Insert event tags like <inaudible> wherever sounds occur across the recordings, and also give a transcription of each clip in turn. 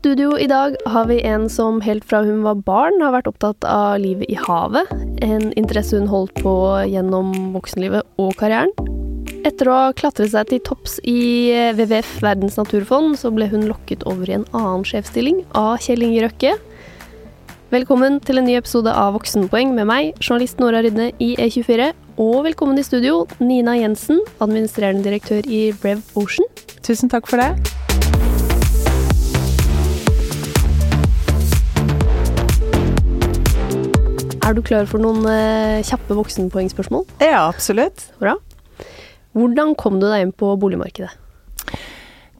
studio i dag har vi en som helt fra hun var barn har vært opptatt av livet i havet. En interesse hun holdt på gjennom voksenlivet og karrieren. Etter å ha klatret seg til topps i WWF Verdens naturfond, så ble hun lokket over i en annen sjefsstilling av Kjell Inge Røkke. Velkommen til en ny episode av Voksenpoeng med meg, journalist Nora Rydne i E24. Og velkommen i studio, Nina Jensen, administrerende direktør i Brev Ocean. Tusen takk for det. Er du klar for noen eh, kjappe voksenpoengspørsmål? Ja, absolutt. Bra. Hvordan kom du deg inn på boligmarkedet?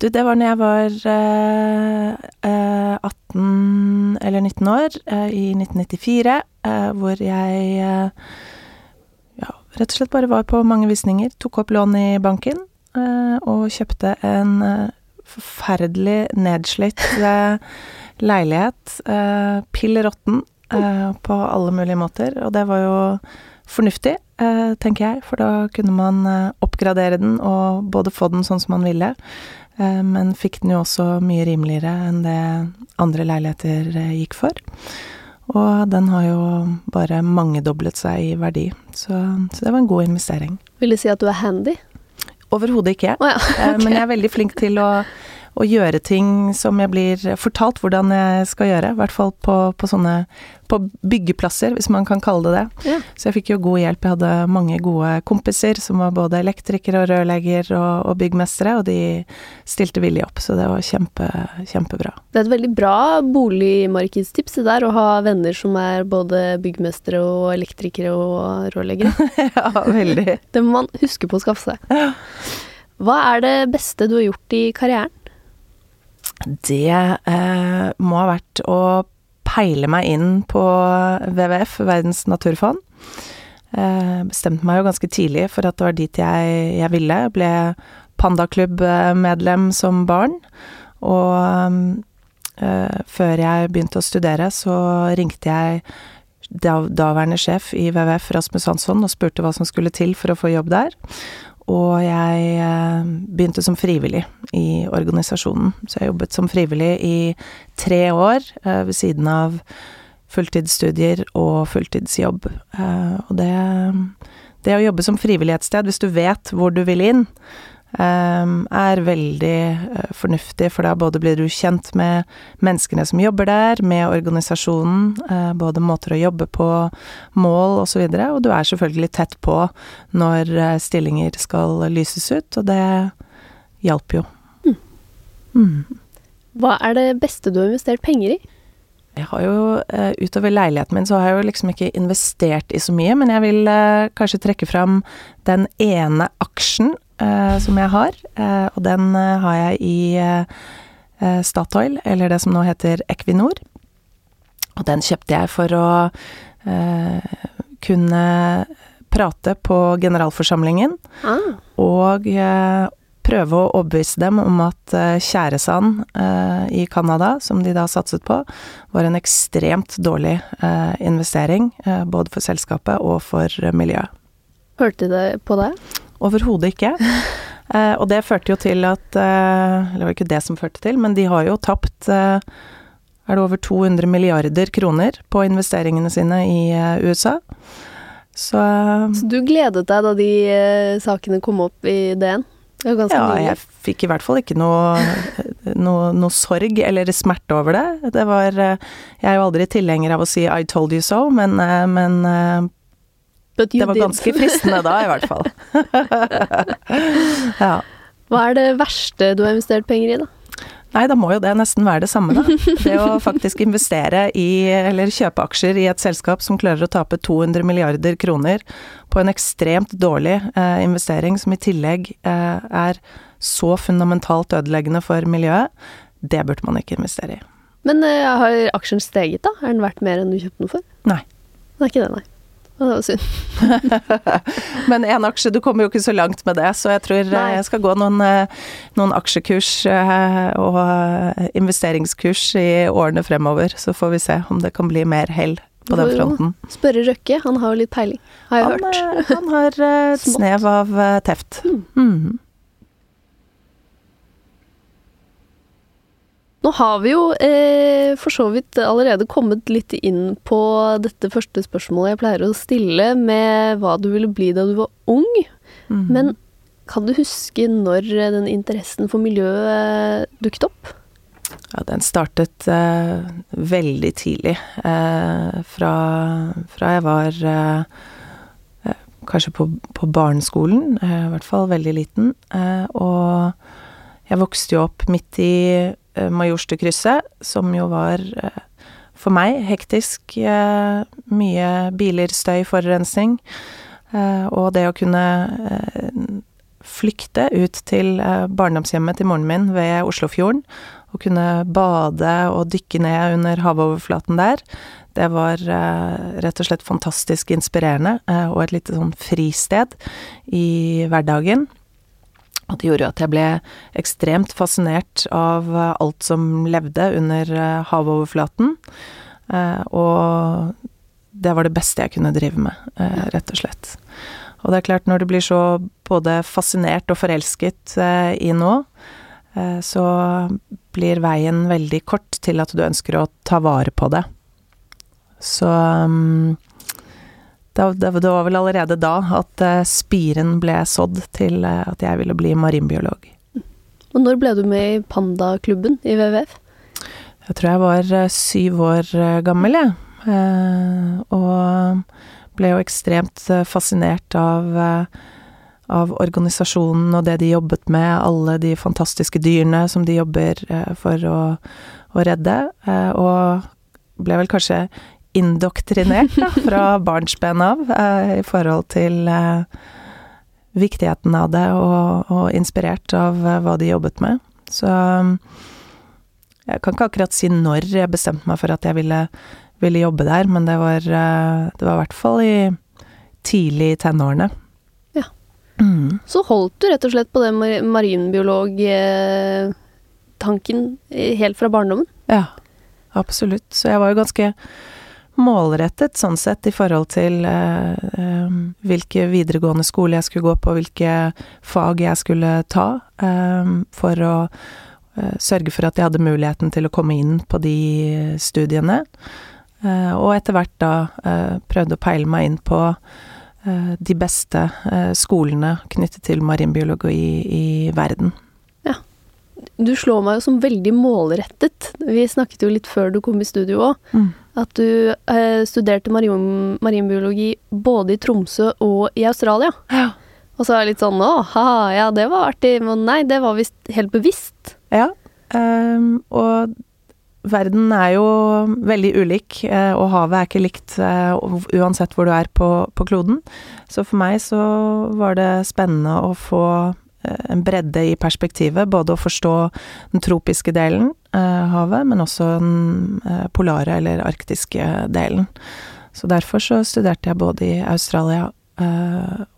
Du, det var når jeg var eh, eh, 18 eller 19 år, eh, i 1994, eh, hvor jeg eh, ja, rett og slett bare var på mange visninger. Tok opp lån i banken eh, og kjøpte en forferdelig nedslitt leilighet. pill råtten på alle mulige måter, og det var jo fornuftig, tenker jeg, for da kunne man oppgradere den og både få den sånn som man ville, men fikk den jo også mye rimeligere enn det andre leiligheter gikk for. Og den har jo bare mangedoblet seg i verdi, så, så det var en god investering. Vil det si at du er handy? Overhodet ikke. Oh, ja. <laughs> okay. Men jeg er veldig flink til å å gjøre ting som jeg blir fortalt hvordan jeg skal gjøre. I hvert fall på, på sånne på byggeplasser, hvis man kan kalle det det. Ja. Så jeg fikk jo god hjelp. Jeg hadde mange gode kompiser som var både elektrikere og rørlegger og, og byggmestere, og de stilte villig opp. Så det var kjempe, kjempebra. Det er et veldig bra boligmarkedstips det der, å ha venner som er både byggmestere og elektrikere og rørleggere. <laughs> ja, veldig. Det må man huske på å skaffe seg. Hva er det beste du har gjort i karrieren? Det eh, må ha vært å peile meg inn på WWF, Verdens naturfond. Eh, bestemte meg jo ganske tidlig for at det var dit jeg, jeg ville. Ble pandaklubbmedlem som barn. Og eh, før jeg begynte å studere, så ringte jeg daværende sjef i WWF, Rasmus Hansson, og spurte hva som skulle til for å få jobb der. Og jeg eh, begynte som frivillig i organisasjonen. Så jeg jobbet som frivillig i tre år eh, ved siden av fulltidsstudier og fulltidsjobb. Eh, og det, det å jobbe som frivillig et sted, hvis du vet hvor du vil inn, er veldig fornuftig, for da både blir du kjent med menneskene som jobber der, med organisasjonen, både måter å jobbe på, mål osv., og, så og du er selvfølgelig tett på når stillinger skal lyses ut, og det hjalp jo. Mm. Mm. Hva er det beste du har investert penger i? Jeg har jo, utover leiligheten min, så har jeg jo liksom ikke investert i så mye, men jeg vil kanskje trekke fram den ene aksjen Uh, som jeg har, uh, og den uh, har jeg i Statoil, eller det som nå heter Equinor. Og den kjøpte jeg for å kunne prate på generalforsamlingen, ah. og prøve å overbevise dem om at tjæresand i Canada, som de da satset på, var en ekstremt dårlig investering, både for selskapet og for miljøet. Hørte de på det? Overhodet ikke. <laughs> Eh, og det førte jo til at eh, Eller det var ikke det som førte til, men de har jo tapt eh, Er det over 200 milliarder kroner på investeringene sine i eh, USA? Så, Så du gledet deg da de eh, sakene kom opp i DN? Ja, mye. jeg fikk i hvert fall ikke noe, noe, noe, sorg eller smerte over det. Det var eh, Jeg er jo aldri tilhenger av å si 'I told you so', men, men det var ganske fristende da, i hvert fall. <laughs> ja. Hva er det verste du har investert penger i, da? Nei, da må jo det nesten være det samme, da. Det å faktisk <laughs> investere i, eller kjøpe aksjer i et selskap som klarer å tape 200 milliarder kroner på en ekstremt dårlig eh, investering, som i tillegg eh, er så fundamentalt ødeleggende for miljøet, det burde man ikke investere i. Men eh, har aksjen steget, da? Er den verdt mer enn du kjøpte den for? Nei. Det er ikke det, nei. Det var synd. <laughs> Men én aksje, du kommer jo ikke så langt med det, så jeg tror Nei. jeg skal gå noen, noen aksjekurs og investeringskurs i årene fremover. Så får vi se om det kan bli mer hell på den fronten. Spørre Røkke, han har jo litt peiling, har jeg han, hørt. Han har et <laughs> snev av teft. Mm. Mm. Nå har vi jo eh, for så vidt allerede kommet litt inn på dette første spørsmålet jeg pleier å stille, med hva du ville bli da du var ung. Mm. Men kan du huske når den interessen for miljøet eh, dukket opp? Ja, den startet eh, veldig tidlig. Eh, fra, fra, jeg var eh, eh kanskje på, på barneskolen, i hvert fall veldig liten. og jeg vokste jo opp midt i Eh, Majorstukrysset, som jo var eh, for meg hektisk. Eh, mye biler, støy, forurensning. Og det å kunne flykte ut til barndomshjemmet til moren min ved Oslofjorden, og kunne bade og dykke ned under havoverflaten der, det var rett og slett fantastisk inspirerende, og et lite sånn fristed i hverdagen. Og det gjorde at jeg ble ekstremt fascinert av eh, alt som levde under eh, havoverflaten. Eh, og det var det beste jeg kunne drive med, rett og slett. Og det er klart, når du blir så både fascinert og forelsket i noe, så blir veien veldig kort til at du ønsker å ta vare på det. Så um, det, var vel allerede da at uh, spiren ble sådd til uh, at jeg ville bli marinbiolog. Og når ble du med i Pandaklubben i WWF? Jeg tror jeg var uh, syv år gammel, jeg. og ble jo ekstremt fascinert av, av organisasjonen og det de jobbet med, alle de fantastiske dyrene som de jobber for å, å redde. og ble vel kanskje indoktrinert da, <laughs> fra barnsben av eh, i forhold til eh, viktigheten av det, og, og inspirert av eh, hva de jobbet med. Så jeg kan ikke akkurat si når jeg bestemte meg for at jeg ville, ville jobbe der, men det var, det var i hvert fall i tidlig i tenårene. Så holdt du rett og slett på den marinbiologtanken helt fra barndommen? Ja, absolutt. Så jeg var jo ganske målrettet sånn sett i forhold til eh, eh, hvilke videregående skole jeg skulle gå på, hvilke fag jeg skulle ta, eh, for å eh, sørge for at jeg hadde muligheten til å komme inn på de studiene. Eh, og etter hvert da eh, prøvde å peile meg inn på de beste skolene knyttet til marinbiologi i verden. Ja. Du slår meg jo som veldig målrettet. Vi snakket jo litt før du kom i studio òg. Mm at du eh, studerte marin, marinbiologi både i Tromsø og i Australia. Ja. Og så er det litt sånn å, ha, ja, det var artig, men nei, det var visst helt bevisst. Ja, um, og verden er jo veldig ulik, eh, og havet er ikke likt uh, uansett hvor du er på, på kloden. Så for meg så var det spennende å få Eh, en bredde i perspektivet, både å forstå den tropiske delen av eh, havet, men også den eh, polare eller arktiske delen. Så derfor så studerte jeg både i Australia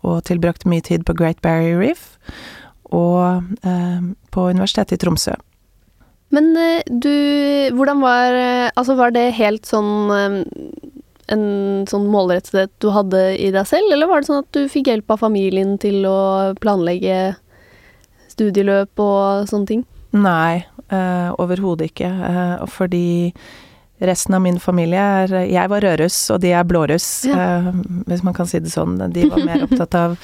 og tilbrakte mye tid på Great Barrier Reef, og på Universitetet i Tromsø. Men du, hvordan var Altså, var det helt sånn en sånn målrettethet du hadde i deg selv, eller var det sånn at du fikk hjelp av familien til å planlegge studieløp og sånne ting? Nei, uh, overhodet ikke. Fordi resten av min familie er Jeg var rødruss, og de er blåruss, ja. uh, hvis man kan si det sånn. De var mer <laughs> opptatt av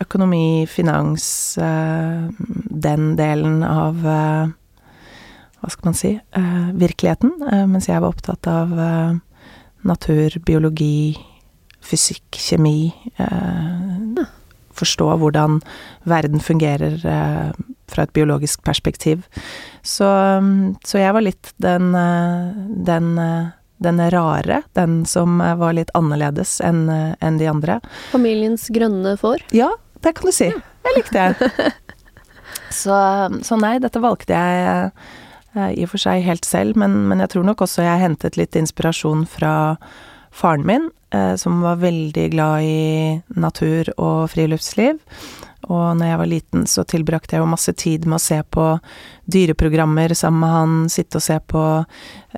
økonomi, finans, den delen av Hva skal man si virkeligheten. mens jeg var opptatt av natur, biologi, fysikk, kjemi. Forstå hvordan verden fungerer eh, fra et biologisk perspektiv. Så, så jeg var litt den, eh, den, eh, den rare, den som var litt annerledes enn en de andre. Familiens grønne får? Ja, det kan du si. Jeg likte det. <laughs> Så, så nei, dette valgte jeg i og for seg helt selv, men, men jeg tror nok også jeg hentet litt inspirasjon fra faren min, eh, som var veldig glad i natur og friluftsliv. Og når jeg var liten, så tilbrakte jeg jo masse tid med å se på dyreprogrammer sammen med han, sitte og se på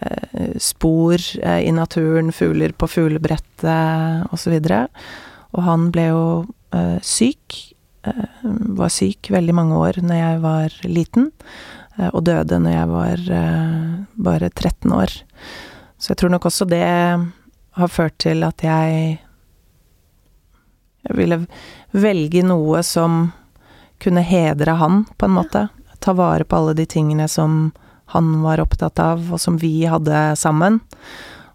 eh, spor eh, i naturen, fugler på fuglebrettet osv. Og, og han ble jo eh, syk, eh, var syk veldig mange år når jeg var liten. Og døde når jeg var bare 13 år. Så jeg tror nok også det har ført til at jeg jeg ville velge noe som kunne hedre han, på en måte. Ta vare på alle de tingene som han var opptatt av, og som vi hadde sammen.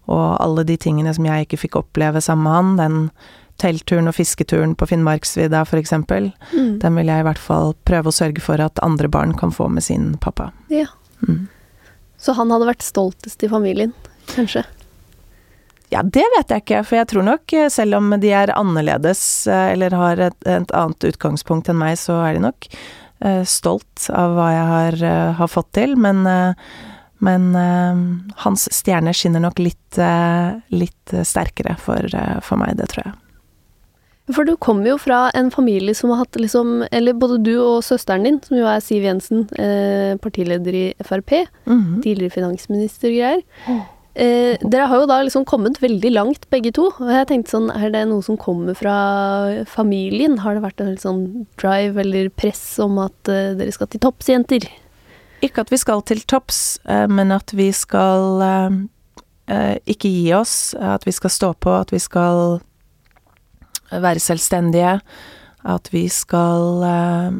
Og alle de tingene som jeg ikke fikk oppleve sammen med han, den teltturen og fisketuren på Finnmarksvidda eksempel, mm. den vil jeg i hvert fall prøve å sørge for at andre barn kan få med sin pappa. Ja. Mm. Så han hadde vært stoltest i familien, kanskje? Ja, det vet jeg ikke, for jeg tror nok, eh, selv om de er annerledes eh, eller har et, et annet utgangspunkt enn meg, så er de nok uh, stolt av hva jeg har, uh, har fått til. Men, uh, men hans stjerne skinner nok litt, litt sterkere for, for, meg, det tror jeg. For du kommer jo fra en familie som har hatt liksom Eller både du og søsteren din, som jo er Siv Jensen, partileder i Frp, mm -hmm. tidligere finansminister og greier. Eh, dere har jo da liksom kommet veldig langt, begge to. Og jeg tenkte sånn, er det noe som kommer fra familien? Har det vært en sånn drive eller press om at eh, dere skal til topps, jenter? Ikke at vi skal til topps, eh, men at vi skal eh, eh, ikke gi oss. At vi skal stå på, at vi skal være selvstendige. At vi skal eh,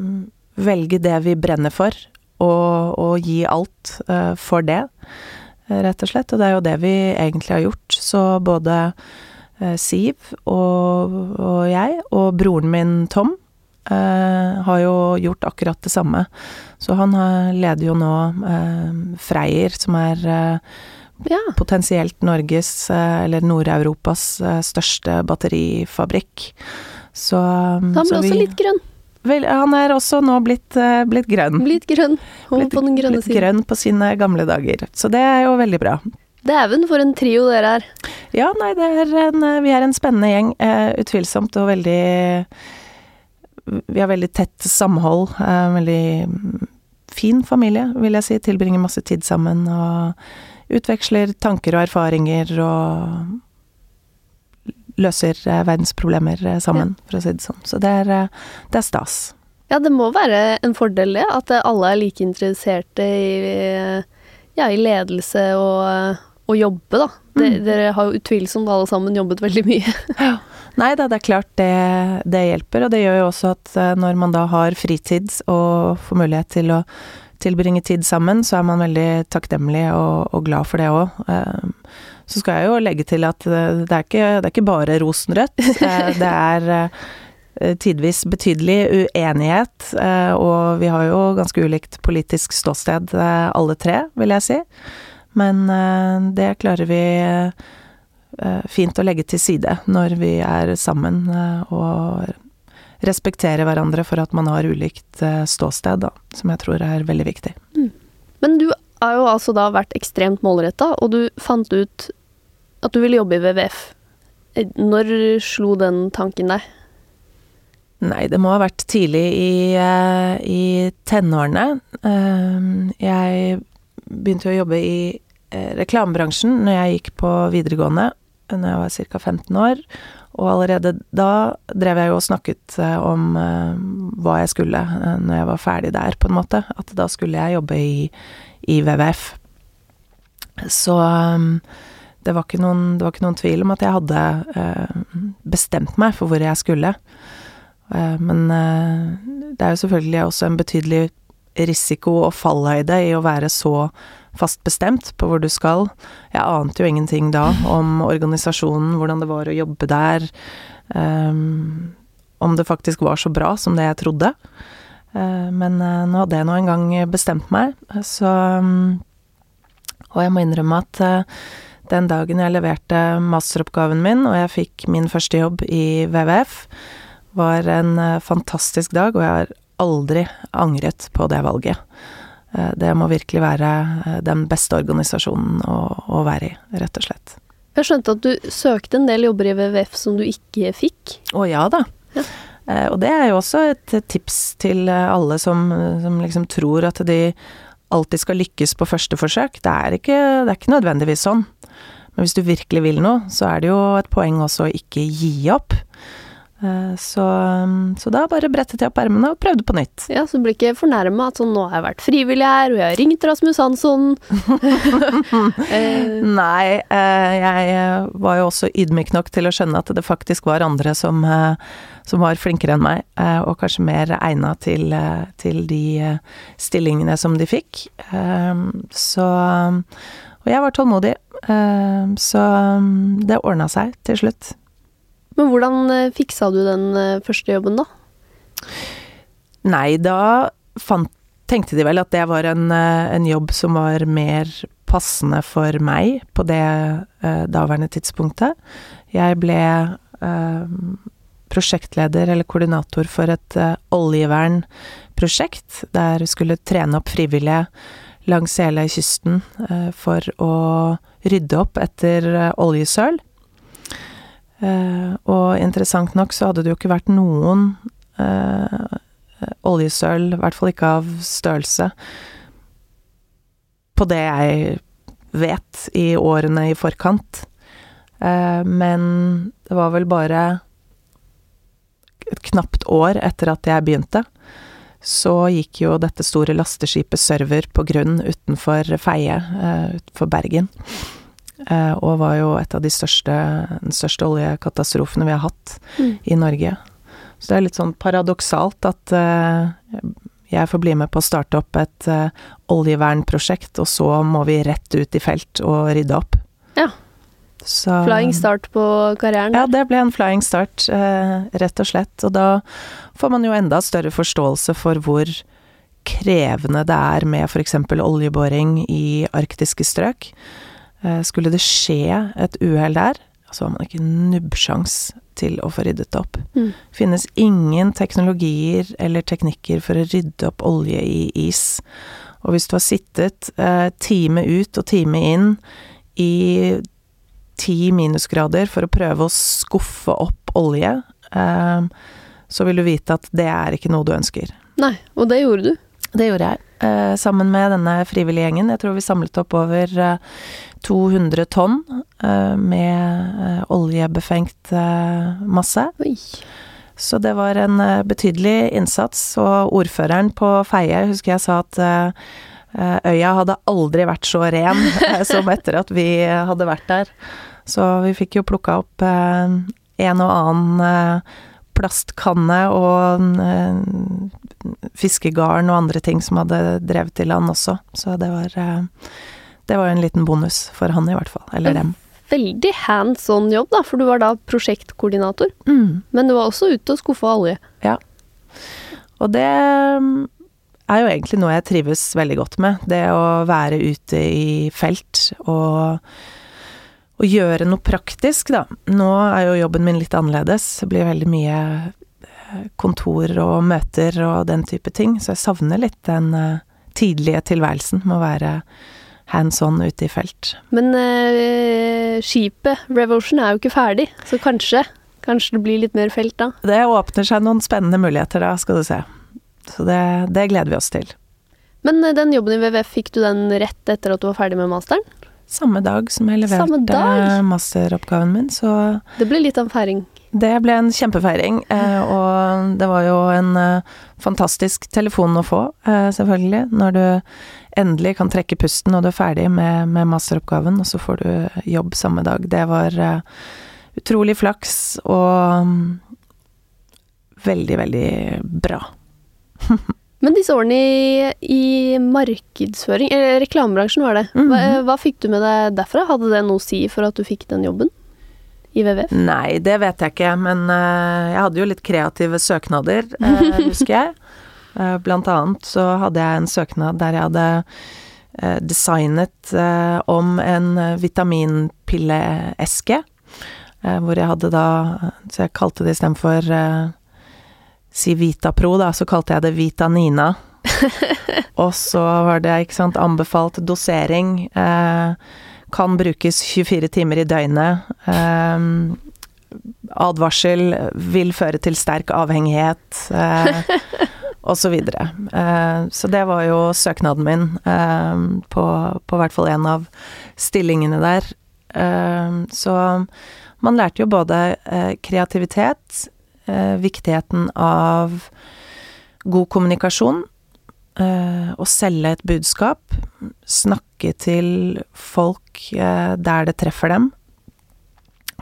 velge det vi brenner for, og, og gi alt for det rett og slett. Og det er jo det vi egentlig har gjort. Så både eh, Siv og, og, jeg, og broren min Tom, Uh, har jo gjort akkurat det samme. Så han leder jo nå uh, Freyr, som er eh, ja. potensielt Norges, eh, eller Nord-Europas, eh, største batterifabrikk. Så, så Han ble også litt grønn? Vel, han er også nå blitt, uh, blitt grønn. Blitt grønn. Og blitt, på den grønne siden. Blitt grønn på sine gamle dager. Så det er jo veldig bra. Dæven, for en trio dere er. Ja, nei, er en, eh, vi er en spennende gjeng. Uh, utvilsomt og veldig Vi har veldig tett samhold. Uh, veldig fin familie, vil jeg si. Tilbringer masse tid sammen og utveksler tanker og erfaringer og løser eh, verdensproblemer eh, sammen, for å si det sånn. Så det er, eh, det er, stas. Ja, det må være en fordel det, at alle er like interesserte i, ja, i ledelse og, og jobbe, da. De, mm. Dere har jo utvilsomt alle sammen jobbet veldig mye. <laughs> ja. Nei da, det er klart det, det, hjelper, og det gjør jo også at når man da har fritid og får mulighet til å tilbringe tid sammen, så er man veldig takknemlig og, og glad for det òg. Så skal jeg jo legge til at eh, det er ikke, det er ikke bare rosenrødt. Eh, <laughs> det er eh, tidvis betydelig uenighet, og vi har jo ganske ulikt politisk ståsted alle tre, vil jeg si. Men det klarer vi fint å legge til side når vi er sammen og respektere hverandre for at man har ulikt ståsted, da, som jeg tror er veldig viktig. Mm. Men du har jo altså da vært ekstremt målretta, og du fant ut at du ville jobbe i WWF. Når slo den tanken deg? Nei, det må ha vært tidlig i, uh, i tenårene. Jeg begynte å jobbe i reklamebransjen når jeg gikk på videregående, når jeg var ca. 15 år. Og allerede da drev jeg jo og snakket om hva jeg skulle når jeg var ferdig der, på en måte. At da skulle jeg jobbe i, i WWF. Så det var, noen, det var ikke noen, tvil om at jeg hadde eh, bestemt meg for hvor jeg skulle. Eh, men eh, det er jo selvfølgelig også en betydelig risiko og fallhøyde i å være så fast bestemt på hvor du skal. Jeg ante jo ingenting da om organisasjonen, hvordan det var å jobbe der. Um, om det faktisk var så bra som det jeg trodde. Uh, men uh, nå hadde jeg nå en gang bestemt meg, så um, Og jeg må innrømme at uh, den dagen jeg leverte masteroppgaven min og jeg fikk min første jobb i WWF, var en fantastisk dag, og jeg har aldri angret på det valget. Eh, det må virkelig være eh, den beste organisasjonen å, å være i, rett og slett. Jeg skjønte at du søkte en del jobber i WWF som du ikke fikk? Å ja da. Ja. Og det er jo også et tips til alle som, som liksom tror at de alltid skal lykkes på første forsøk. Det er ikke, det er ikke nødvendigvis sånn. Men hvis du virkelig vil noe, så er det jo et poeng også å ikke gi opp. Eh, så, så, da bare brettet jeg opp ermene og prøvde på nytt. Ja, Så du blir ikke fornærma at sånn nå har jeg vært frivillig her, og jeg har ringt Rasmus Hansson <laughs> eh. Nei, eh, jeg var jo også ydmyk nok til å skjønne at det faktisk var andre som, som var flinkere enn meg, og kanskje mer egna til, til de stillingene som de fikk. Så Og jeg var tålmodig, så det ordna seg til slutt. Men hvordan eh, fiksa du den eh, første jobben, da? Nei, da fant, tenkte de vel at det var en, eh, en, jobb som var mer passende for meg på det eh, daværende tidspunktet. Jeg ble eh, prosjektleder eller koordinator for et uh, oljevernprosjekt der vi skulle trene opp frivillige langs hele kysten for å rydde opp etter oljesøl. Uh, og interessant nok så hadde det jo ikke vært noen uh, oljesøl, i hvert fall ikke av størrelse, på det jeg vet, i årene i forkant. Uh, men det var vel bare et knapt år etter at jeg begynte, så gikk jo dette store lasteskipet Server på grunn utenfor Feie, utenfor Bergen. Eh, og var jo et av de største, den største oljekatastrofene vi har hatt mm. i Norge. Så det er litt sånn paradoksalt at uh, jeg får bli med på å starte opp et uh, oljevernprosjekt, og så må vi rett ut i felt og rydde opp. Ja. Så, flying start på karrieren? Ja, det ble en flying start, rett og slett. Og da får man jo enda større forståelse for hvor krevende det er med f.eks. oljeboring i arktiske strøk. Eh, skulle det skje et uhell der, så har man ikke nubbsjans til å få ryddet det opp. Mm. Finnes ingen teknologier eller teknikker for å rydde opp olje i is. Og hvis du har sittet eh, time ut og time inn i ti minusgrader for å prøve å skuffe opp olje, eh, så vil du vite at det er ikke noe du ønsker. Nei, og det gjorde du? Det gjorde jeg. Eh, sammen med denne frivillige gjengen. Jeg tror vi samlet opp over eh, 200 tonn eh, med eh, oljebefengt eh, masse. Oi. Så det var en betydelig innsats, og ordføreren på Feie husker jeg sa at øya hadde aldri vært så ren <laughs> som etter at vi hadde vært der. Så vi fikk jo plukka opp en og annen plastkanne og fiskegarn og andre ting som hadde drevet til land også. Så det var, det var jo en liten bonus for han, i hvert fall. Eller dem. Veldig hands on jobb, da, for du var da prosjektkoordinator. Mm. Men du var også ute og skuffa olje. Ja. Og det mm, er jo egentlig noe jeg trives veldig godt med. Det å være ute i felt og å gjøre noe praktisk, da. Nå er jo jobben min litt annerledes. Det blir veldig mye eh, kontor og møter og den type ting, så jeg savner litt den uh, tidlige tilværelsen med å være hands on ute i felt. Men uh, skipet, Revolution, er jo ikke ferdig, så kanskje, kanskje det blir litt mer felt da? Det åpner seg noen spennende muligheter da, skal du se. Så det, det gleder vi oss til. Men uh, den jobben i WWF, fikk du den rett etter at du var ferdig med masteren? Samme dag som jeg leverte masteroppgaven min, så Det ble litt av en feiring? Det ble en kjempefeiring, eh, og det var jo en eh, fantastisk telefon å få, eh, selvfølgelig, når du endelig kan trekke pusten og du er ferdig med, med masteroppgaven, og så får du jobb samme dag. Det var utrolig flaks og um, veldig, veldig bra. <laughs> Men disse årene i, i markedsføring, eller reklamebransjen var det, mm -hmm. hva, fikk du med deg derfra? Hadde det noe å si for at du fikk den jobben i WWF? Nei, det vet jeg ikke, men uh, jeg hadde jo litt kreative søknader, uh, <laughs> husker jeg. Uh, blant annet så hadde jeg en søknad der jeg hadde designet om en vitaminpilleeske. hvor jeg hadde da Så jeg kalte det istedenfor si Vitapro, da, så kalte jeg det Vitanina. <laughs> og så var det, ikke sant, anbefalt dosering. Eh, kan brukes 24 timer i døgnet. Eh, advarsel vil føre til sterk avhengighet. Eh, <laughs> og så videre. Eh, så det var jo søknaden min eh, på, på hvert fall en av stillingene der. Eh, så man lærte jo både kreativitet, viktigheten av god kommunikasjon. Å selge et budskap. Snakke til folk der det treffer dem.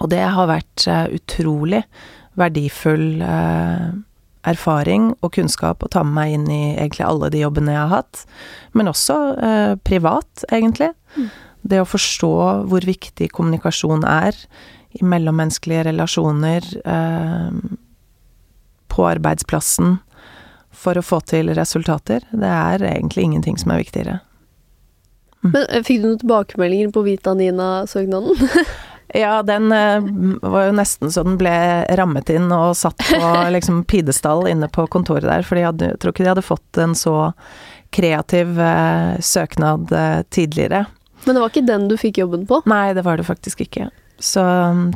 Og det har vært utrolig verdifull erfaring og kunnskap å ta med meg inn i egentlig alle de jobbene jeg har hatt. Men også eh, privat, egentlig. Mm. Det å forstå hvor viktig kommunikasjon er i mellommenneskelige relasjoner, eh, på arbeidsplassen, for å få til resultater. Det er egentlig ingenting som er viktigere. Mm. Men eh, Fikk du noen tilbakemeldinger på Vitanina-søknaden? <laughs> Ja, den uh, var jo nesten så den ble rammet inn og satt på <laughs> liksom pidestall inne på kontoret der, for jeg tror ikke de hadde fått en så kreativ eh, søknad eh, tidligere. Men det var ikke den du fikk jobben på? Nei, det var det faktisk ikke. Så,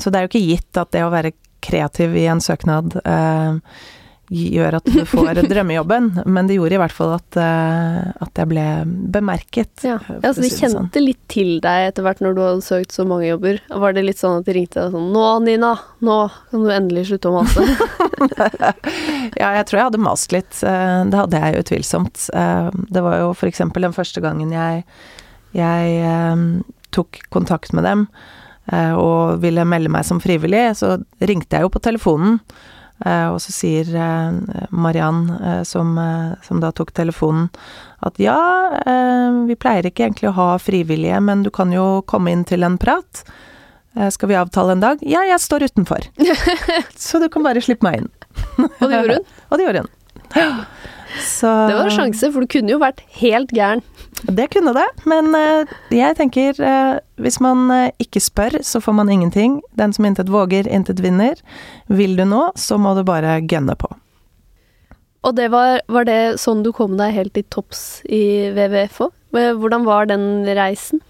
så det er jo ikke gitt at det å være kreativ i en søknad gjør at du får <laughs> drømmejobben, men det gjorde i hvert fall at, uh, at jeg ble bemerket. Ja, ja Så de kjente sånn. litt til deg etter hvert når du hadde søkt så mange jobber? Var det litt sånn at de ringte deg sånn 'Nå, Nina, nå kan du endelig slutte å mase'? <laughs> ja, jeg tror jeg hadde mast litt. Uh, det hadde jeg utvilsomt. Uh, det var jo f.eks. den første gangen jeg, jeg tok kontakt med dem og ville melde meg som frivillig, så ringte jeg jo på telefonen. Uh, og så sier uh, Mariann, uh, som, som, da tok telefonen, at ja, vi pleier ikke egentlig å ha frivillige, men du kan jo komme inn til en prat. skal vi avtale en dag? Ja, jeg står utenfor. <laughs> så du kan bare slippe meg inn. og det gjorde hun? <laughs> og det gjorde hun. <gasps> Så Det var en sjanse, for du kunne jo vært helt gæren. Det kunne det, men uh, jeg tenker uh, hvis man uh, ikke spør, så får man ingenting. Den som intet våger, intet vinner. Vil du nå, så må du bare gønne på. Og det var, var det sånn du kom deg helt til topps i WWF òg? Hvordan var den reisen?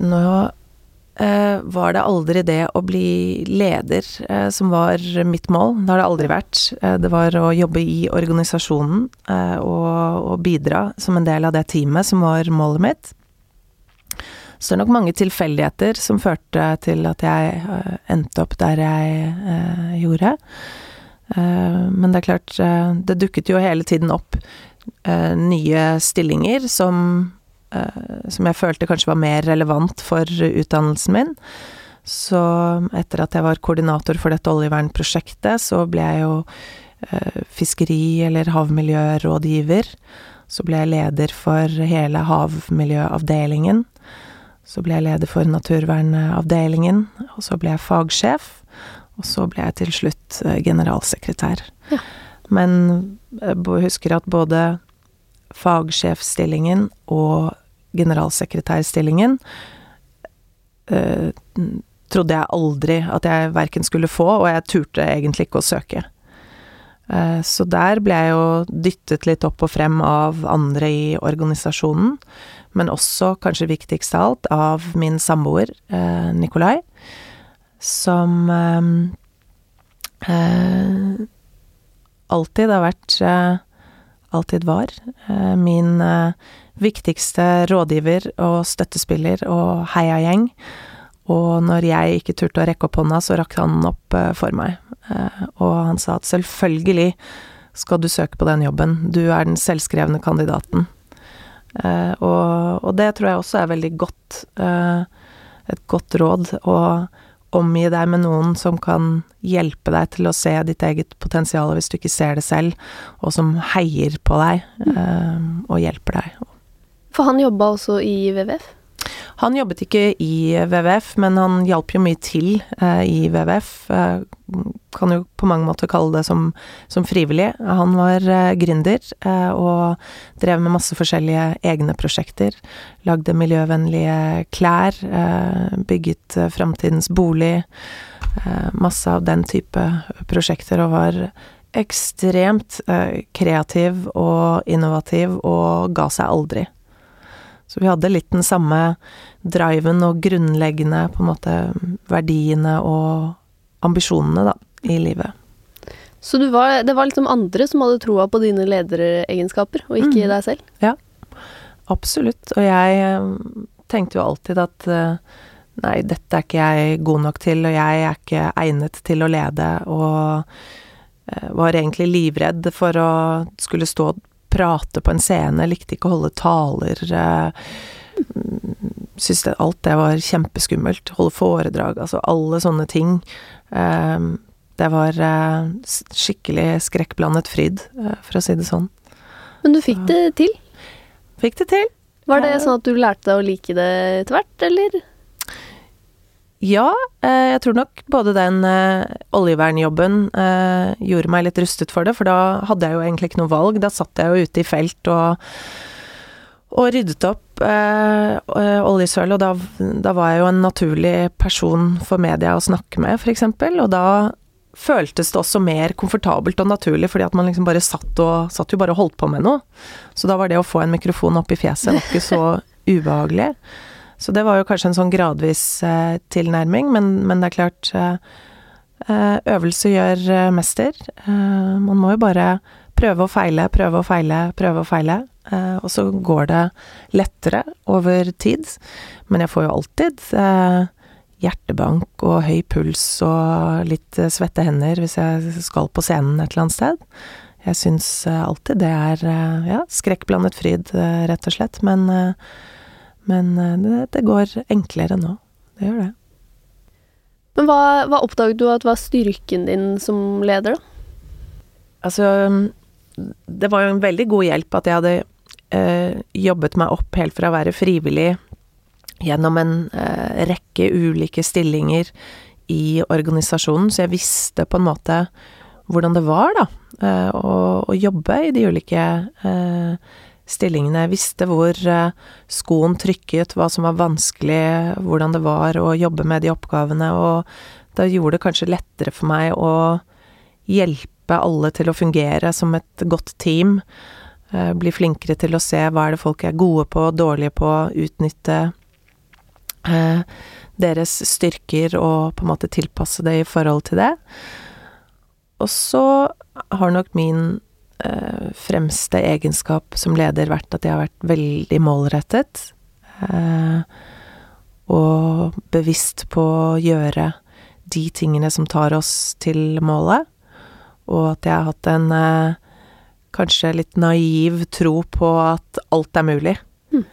Nå Eh, var det aldri det å bli leder eh, som var mitt mål. Det har det aldri vært. Eh, det var å jobbe i organisasjonen og, bidra som en del av det teamet som var målet mitt. Så det er nok mange tilfeldigheter som førte til at jeg endte opp der jeg gjorde. Men det er klart, det dukket jo hele tiden opp nye stillinger som Eh, som jeg følte kanskje var mer relevant for utdannelsen min. Så etter at jeg var koordinator for dette oljevernprosjektet, så ble jeg jo eh, fiskeri- eller havmiljørådgiver. Så ble jeg leder for hele havmiljøavdelingen. Så ble jeg leder for naturvernavdelingen, og så ble jeg fagsjef. Og så ble jeg til slutt eh, generalsekretær. Ja. Men jeg husker at både fagsjefstillingen og generalsekretærstillingen eh, trodde jeg aldri at jeg verken skulle få, og jeg turte egentlig ikke å søke. Eh, så der ble jeg jo dyttet litt opp og frem av andre i organisasjonen, men også, kanskje viktigst av alt, av min samboer eh, Nikolai, som alltid har vært Alltid var min viktigste rådgiver og støttespiller og heiagjeng. Og når jeg ikke turte å rekke opp hånda, så rakk han den opp eh, for meg. Eh, og han sa at selvfølgelig skal du søke på den jobben, du er den selvskrevne kandidaten. Eh, og, og det tror jeg også er veldig godt, et godt råd. å omgi deg med noen som kan hjelpe deg til å se ditt eget potensial hvis du ikke ser det selv, og som heier på deg og hjelper deg. For han jobba også i WWF? Han jobbet ikke i WWF, men han hjalp jo mye til eh, i WWF. Eh, kan jo på mange måter kalle det som, som frivillig. Han var eh, gründer eh, og drev med masse forskjellige egne prosjekter. Lagde miljøvennlige klær, eh, bygget eh, framtidens bolig. masse av den type prosjekter, og var ekstremt kreativ og innovativ og ga seg aldri. Så vi hadde litt den samme driven og grunnleggende på en måte verdiene og ambisjonene, da, i livet. Så var, det var liksom andre som hadde troa på dine lederegenskaper, og ikke mm. deg selv? Ja, absolutt. Og jeg eh, tenkte jo alltid at eh, nei, dette er ikke jeg god nok til, og jeg er ikke egnet til å lede, og eh, var egentlig livredd for å skulle stå prate på en scene, likte ikke å holde taler. Eh, Syntes alt det var kjempeskummelt. Holde foredrag, altså alle sånne ting. Eh, det var eh, skikkelig skrekkblandet fryd, for å si det sånn. Men du fikk det til? Fikk det til. Var det sånn at du lærte deg å like det etter hvert, eller? Ja, eh, jeg tror nok både den eh, oljevernjobben eh, gjorde meg litt rustet for det, for da hadde jeg jo egentlig ikke noe valg. Da satt jeg jo ute i felt og, og ryddet opp oljesøl, og da, da, var jeg jo en naturlig person for media å snakke med, f.eks., og da føltes det også mer komfortabelt og naturlig, fordi at man liksom bare satt og satt jo bare og holdt på med noe. Så da var det å få en mikrofon opp i fjeset var ikke så ubehagelig. Så det var jo kanskje en sånn gradvis eh, tilnærming, men, men, det er klart eh, eh Øvelse gjør eh, mester. Eh, man må jo bare prøve og feile, prøve og feile, prøve og feile. Eh, og så går det lettere over tid. Men jeg får jo alltid hjertebank og høy puls og litt svette hender hvis jeg skal på scenen et eller annet sted. Jeg syns alltid det er ja, skrekkblandet fryd, rett og slett. Men men eh, det, det, går enklere nå. Det gjør det. Men hva, hva oppdaget du at var styrken din som leder, da? Altså, det var jo en veldig god hjelp at jeg hadde eh, jobbet meg opp helt fra å være frivillig gjennom en eh, rekke ulike stillinger i organisasjonen, så jeg visste på en måte hvordan det var, da, eh, å, å, jobbe i de ulike eh, stillingene. Jeg visste hvor eh, skoen trykket, hva som var vanskelig, hvordan det var å jobbe med de oppgavene, og da gjorde det kanskje lettere for meg å hjelpe alle til å fungere som et godt team. Eh, bli flinkere til å se hva er det folk er gode på, dårlige på, utnytte eh, deres styrker og på en måte tilpasse det i forhold til det. Og så har nok min eh, fremste egenskap som leder vært at jeg har vært veldig målrettet. Eh, og bevisst på å gjøre de tingene som tar oss til målet. Og at jeg har hatt en eh, kanskje litt naiv tro på at alt er mulig. Mm.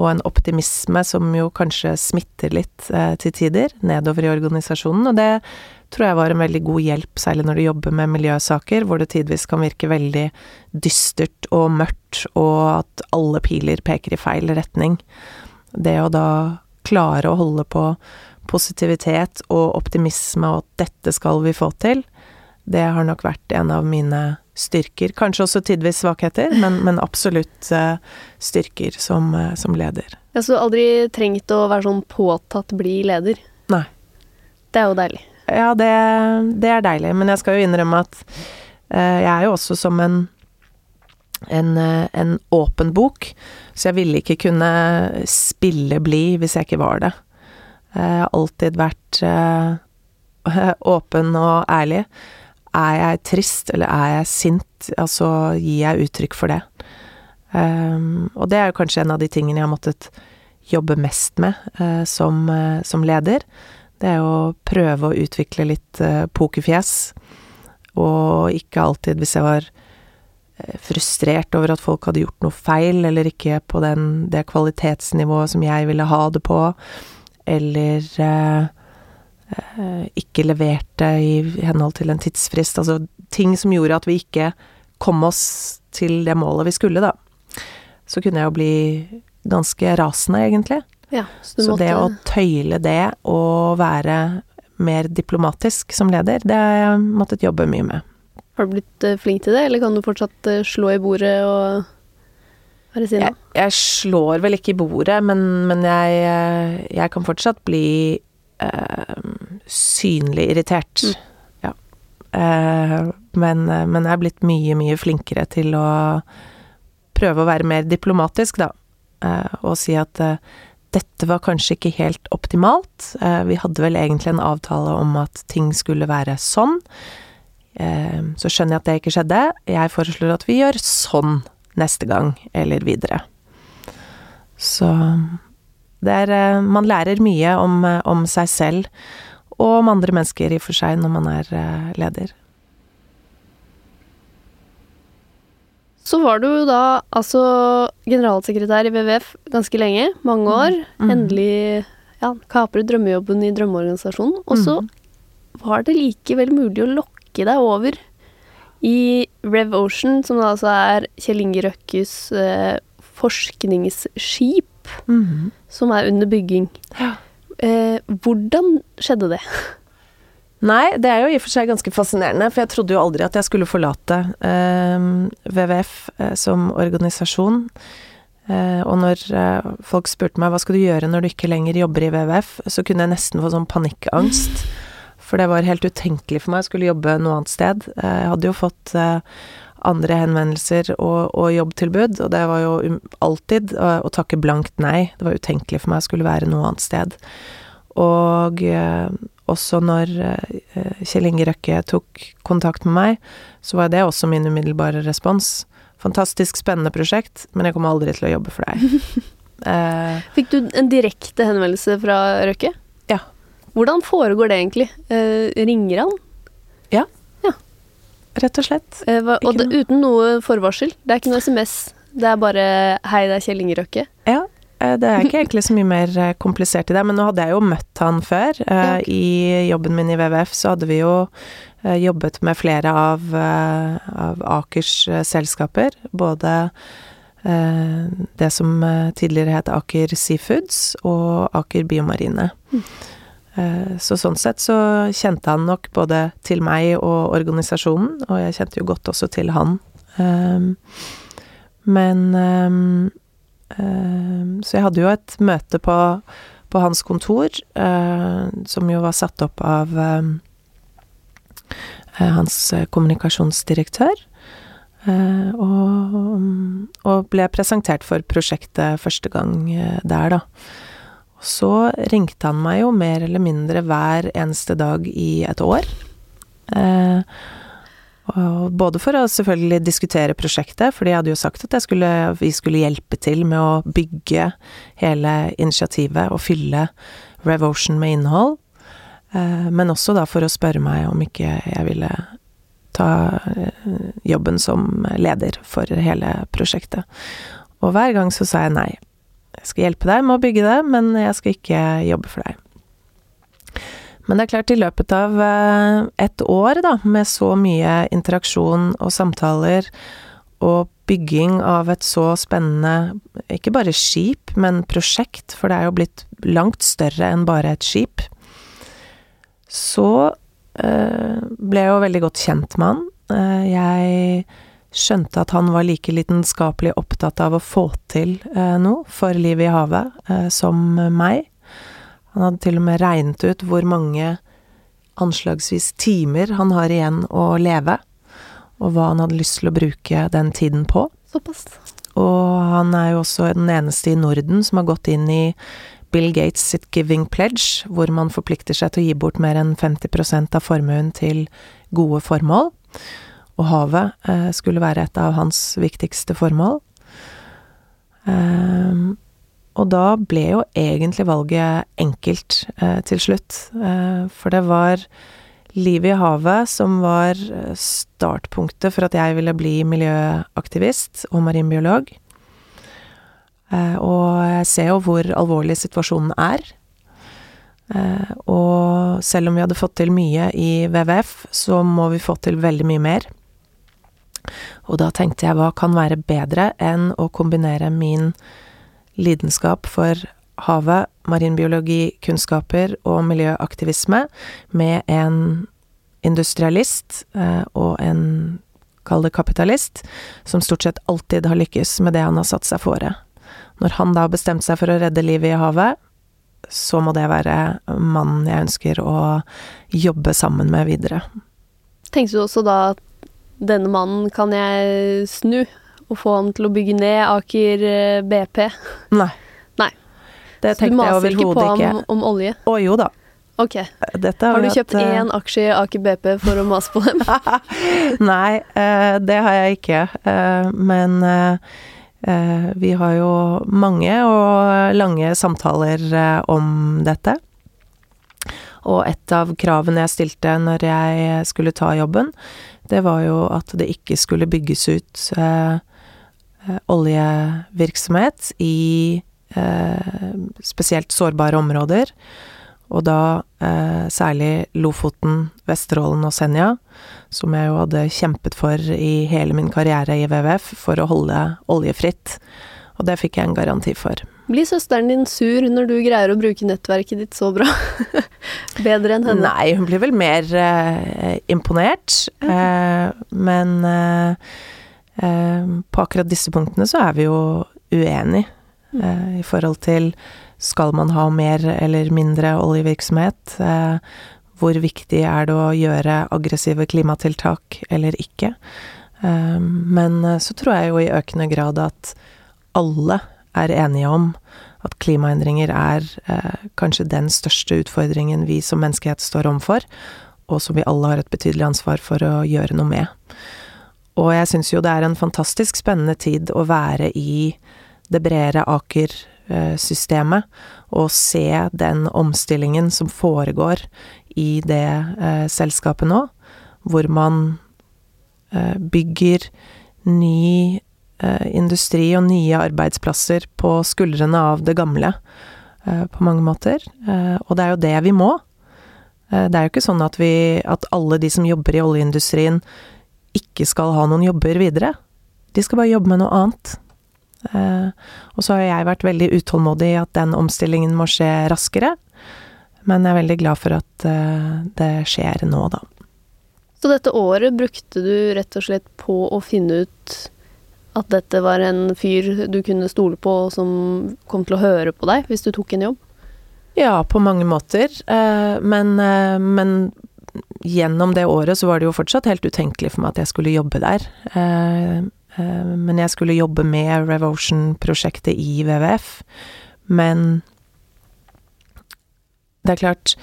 Og en optimisme som jo kanskje smitter litt eh, til tider nedover i organisasjonen. Og det tror jeg var en veldig god hjelp, særlig når du jobber med miljøsaker, hvor det tidvis kan virke veldig dystert og mørkt, og at alle piler peker i feil retning. Det å da klare å holde på positivitet og optimisme, og at dette skal vi få til, det har nok vært en av mine styrker. Kanskje også tidvis svakheter, men, men absolutt uh, styrker som, uh, som leder. Ja, Så du aldri trengt å være sånn påtatt bli leder? Nei. Det er jo deilig. Ja, det, det, er deilig, men jeg skal jo innrømme at uh, jeg er jo også som en, en, uh, en åpen bok, så jeg ville ikke kunne spille blid hvis jeg ikke var det. Jeg har alltid vært <laughs> åpen og ærlig. Er jeg trist, eller er jeg sint, altså gir jeg uttrykk for det. Um, og det er jo kanskje en av de tingene jeg har måttet jobbe mest med uh, som, uh, som, leder. Det er å prøve å utvikle litt uh, pokerfjes, og ikke alltid hvis jeg var frustrert over at folk hadde gjort noe feil, eller ikke på den, det kvalitetsnivået som jeg ville ha det på, eller ikke leverte i henhold til en tidsfrist. Altså ting som gjorde at vi ikke kom oss til det målet vi skulle, da. Så kunne jeg jo bli ganske rasende, egentlig. Ja, så, så måtte... det å tøyle det og være mer diplomatisk som leder, det har jeg måttet jobbe mye med. Har du blitt eh, flink til det, eller kan du fortsatt eh, slå i bordet og være sinna? Jeg, jeg, slår vel ikke i bordet, men, men jeg, eh, jeg, kan fortsatt bli øh, synlig irritert. Mm. Ja. Uh, men, men jeg er blitt mye, mye flinkere til å prøve å være mer diplomatisk, da. Uh, og si at dette var kanskje ikke helt optimalt. Eh, vi hadde vel egentlig en avtale om at ting skulle være sånn. Eh, så skjønner jeg at det ikke skjedde. Jeg foreslår at vi gjør sånn neste gang, eller videre. Så det er eh, Man lærer mye om, om seg selv, og om andre mennesker i og for seg, når man er leder. Så var du jo da altså generalsekretær i WWF ganske lenge, mange år. Mm. Endelig ja, kapret drømmejobben i drømmeorganisasjonen. Og så Mm. var det likevel mulig å lokke deg over i Rev Ocean, som da altså er Kjell Inge Røkkes eh, forskningsskip, mm. som er under bygging. Ja. Eh, hvordan skjedde det? Nei, det er jo i og for seg ganske fascinerende, for jeg trodde jo aldri at jeg skulle forlate eh, WWF eh, som organisasjon. Eh, og når eh, folk spurte meg hva skal du gjøre når du ikke lenger jobber i WWF, så kunne jeg nesten få sånn panikkangst. For det var helt utenkelig for meg å skulle jobbe noe annet sted. Eh, jeg hadde jo fått eh, andre henvendelser og, og jobbtilbud, og det var jo um, alltid å, å takke blankt nei. Det var utenkelig for meg å skulle være noe annet sted. Og eh, også når eh, Kjell Inge Røkke tok kontakt med meg, så var det også min umiddelbare respons. Fantastisk spennende prosjekt, men jeg kommer aldri til å jobbe for deg. <laughs> eh, Fikk du en direkte henvendelse fra Røkke? Ja. Hvordan foregår det egentlig? Eh, ringer han? Ja rett og slett. Eh, hva, og det, uten noe forvarsel? Det er ikke noe SMS? Det er bare 'hei, det er Kjell Inge Røkke'? Ja. Eh, Det er ikke egentlig så mye mer eh, komplisert i det, men nå hadde jeg jo møtt han før. Eh, Ja. I jobben min i WWF så hadde vi jo jobbet med flere av, av Akers selskaper. Både det som tidligere het Aker Seafoods og Aker Biomarine. Mm. Så sånn sett så kjente han nok både til meg og organisasjonen, og jeg kjente jo godt også til han. Men Så jeg hadde jo et møte på, på hans kontor, eh, som jo var satt opp av um, eh, hans kommunikasjonsdirektør. eh, og, og ble presentert for prosjektet første gang der, da. Så ringte han meg jo mer eller mindre hver eneste dag i et år. Eh, både for å selvfølgelig diskutere prosjektet, for de hadde jo sagt at skulle, vi skulle hjelpe til med å bygge hele initiativet og fylle Revotion med innhold. Eh, men også da for å spørre meg om ikke jeg ville ta eh, jobben som leder for hele prosjektet. Og hver gang så sa jeg nei. Jeg skal hjelpe deg med å bygge det, men jeg skal ikke jobbe for deg. Men det er klart, i løpet av eh, et år, da, med så mye interaksjon og samtaler, og bygging av et så spennende, ikke bare skip, men prosjekt, for det er jo blitt langt større enn bare et skip, så eh, ble jeg jo veldig godt kjent med han. Eh, jeg skjønte at han var like lidenskapelig opptatt av å få til noe for livet i havet som meg. Han hadde til og med regnet ut hvor mange anslagsvis timer han har igjen å leve, og hva han hadde lyst til å bruke den tiden på. Såpass. Og han er jo også den eneste i Norden som har gått inn i Bill Gates sitt Giving Pledge, hvor man forplikter seg til å gi bort mer enn 50% av formuen til gode formål. Og havet eh, skulle være et av hans viktigste formål. Ehm, og da ble jo egentlig valget enkelt eh, til slutt. Eh, for det var livet i havet som var eh, startpunktet for at jeg ville bli miljøaktivist og marinbiolog. Eh, og jeg ser jo hvor alvorlig situasjonen er. Eh, og selv om vi hadde fått til mye i WWF, så må vi få til veldig mye mer. Og da tenkte jeg hva kan være bedre enn å kombinere min lidenskap for havet, marinbiologi, kunnskaper og miljøaktivisme med en industrialist eh, og en, kall det kapitalist, som stort sett alltid har lykkes med det han har satt seg fore. Når han da har bestemt seg for å redde livet i havet, så må det være mannen jeg ønsker å jobbe sammen med videre. Tenkte du også da at denne mannen kan jeg snu og få ham til å bygge ned Aker eh, BP? Nei. Nei. Det Så du maser ikke på ham ikke. om olje? Å jo da. Ok. Dette Har du kjøpt hatt, eh, én aksje i Aker BP for å mase på dem? <laughs> Nei, eh, det har jeg ikke. Eh, men eh, eh, vi har jo mange og lange samtaler eh, om dette. Og et av kravene jeg stilte når jeg skulle ta jobben, det var jo at det ikke skulle bygges ut eh, eh, oljevirksomhet i eh, spesielt sårbare områder. Og da eh, særlig Lofoten, Vesterålen og Senja, som jeg jo hadde kjempet for i hele min karriere i WWF for å holde oljefritt. Og det fikk jeg en garanti for. Blir søsteren din sur når du greier å bruke nettverket ditt så bra? <laughs> Bedre enn henne? Nei, hun blir vel mer eh, imponert. Eh, men eh, eh, på akkurat disse punktene så er vi jo uenige eh, i forhold til skal man ha mer eller mindre oljevirksomhet? Eh, hvor viktig er det å gjøre aggressive klimatiltak eller ikke? Men så tror jeg jo i økende grad at alle er enige om at klimaendringer er eh, kanskje den største utfordringen vi som menneskehet står overfor, og som vi alle har et betydelig ansvar for å gjøre noe med. Og jeg syns jo det er en fantastisk spennende tid å være i det bredere Aker-systemet, og se den omstillingen som foregår i det eh, selskapet nå, hvor man eh, bygger ny eh, industri og nye arbeidsplasser på skuldrene av det gamle, eh, på mange måter. Eh, og det er jo det vi må. Eh, det er jo ikke sånn at vi At alle de som jobber i oljeindustrien, ikke skal ha noen jobber videre. De skal bare jobbe med noe annet. Uh, og så har jeg vært veldig utålmodig i at den omstillingen må skje raskere. Men jeg er veldig glad for at uh, det skjer nå, da. Så dette året brukte du rett og slett på å finne ut at dette var en fyr du kunne stole på, og som kom til å høre på deg hvis du tok en jobb? Ja, på mange måter. Uh, men, men gjennom det året så var det jo fortsatt helt utenkelig for meg at jeg skulle jobbe der. Men jeg skulle jobbe med Revotion-prosjektet i WWF. Men det er klart,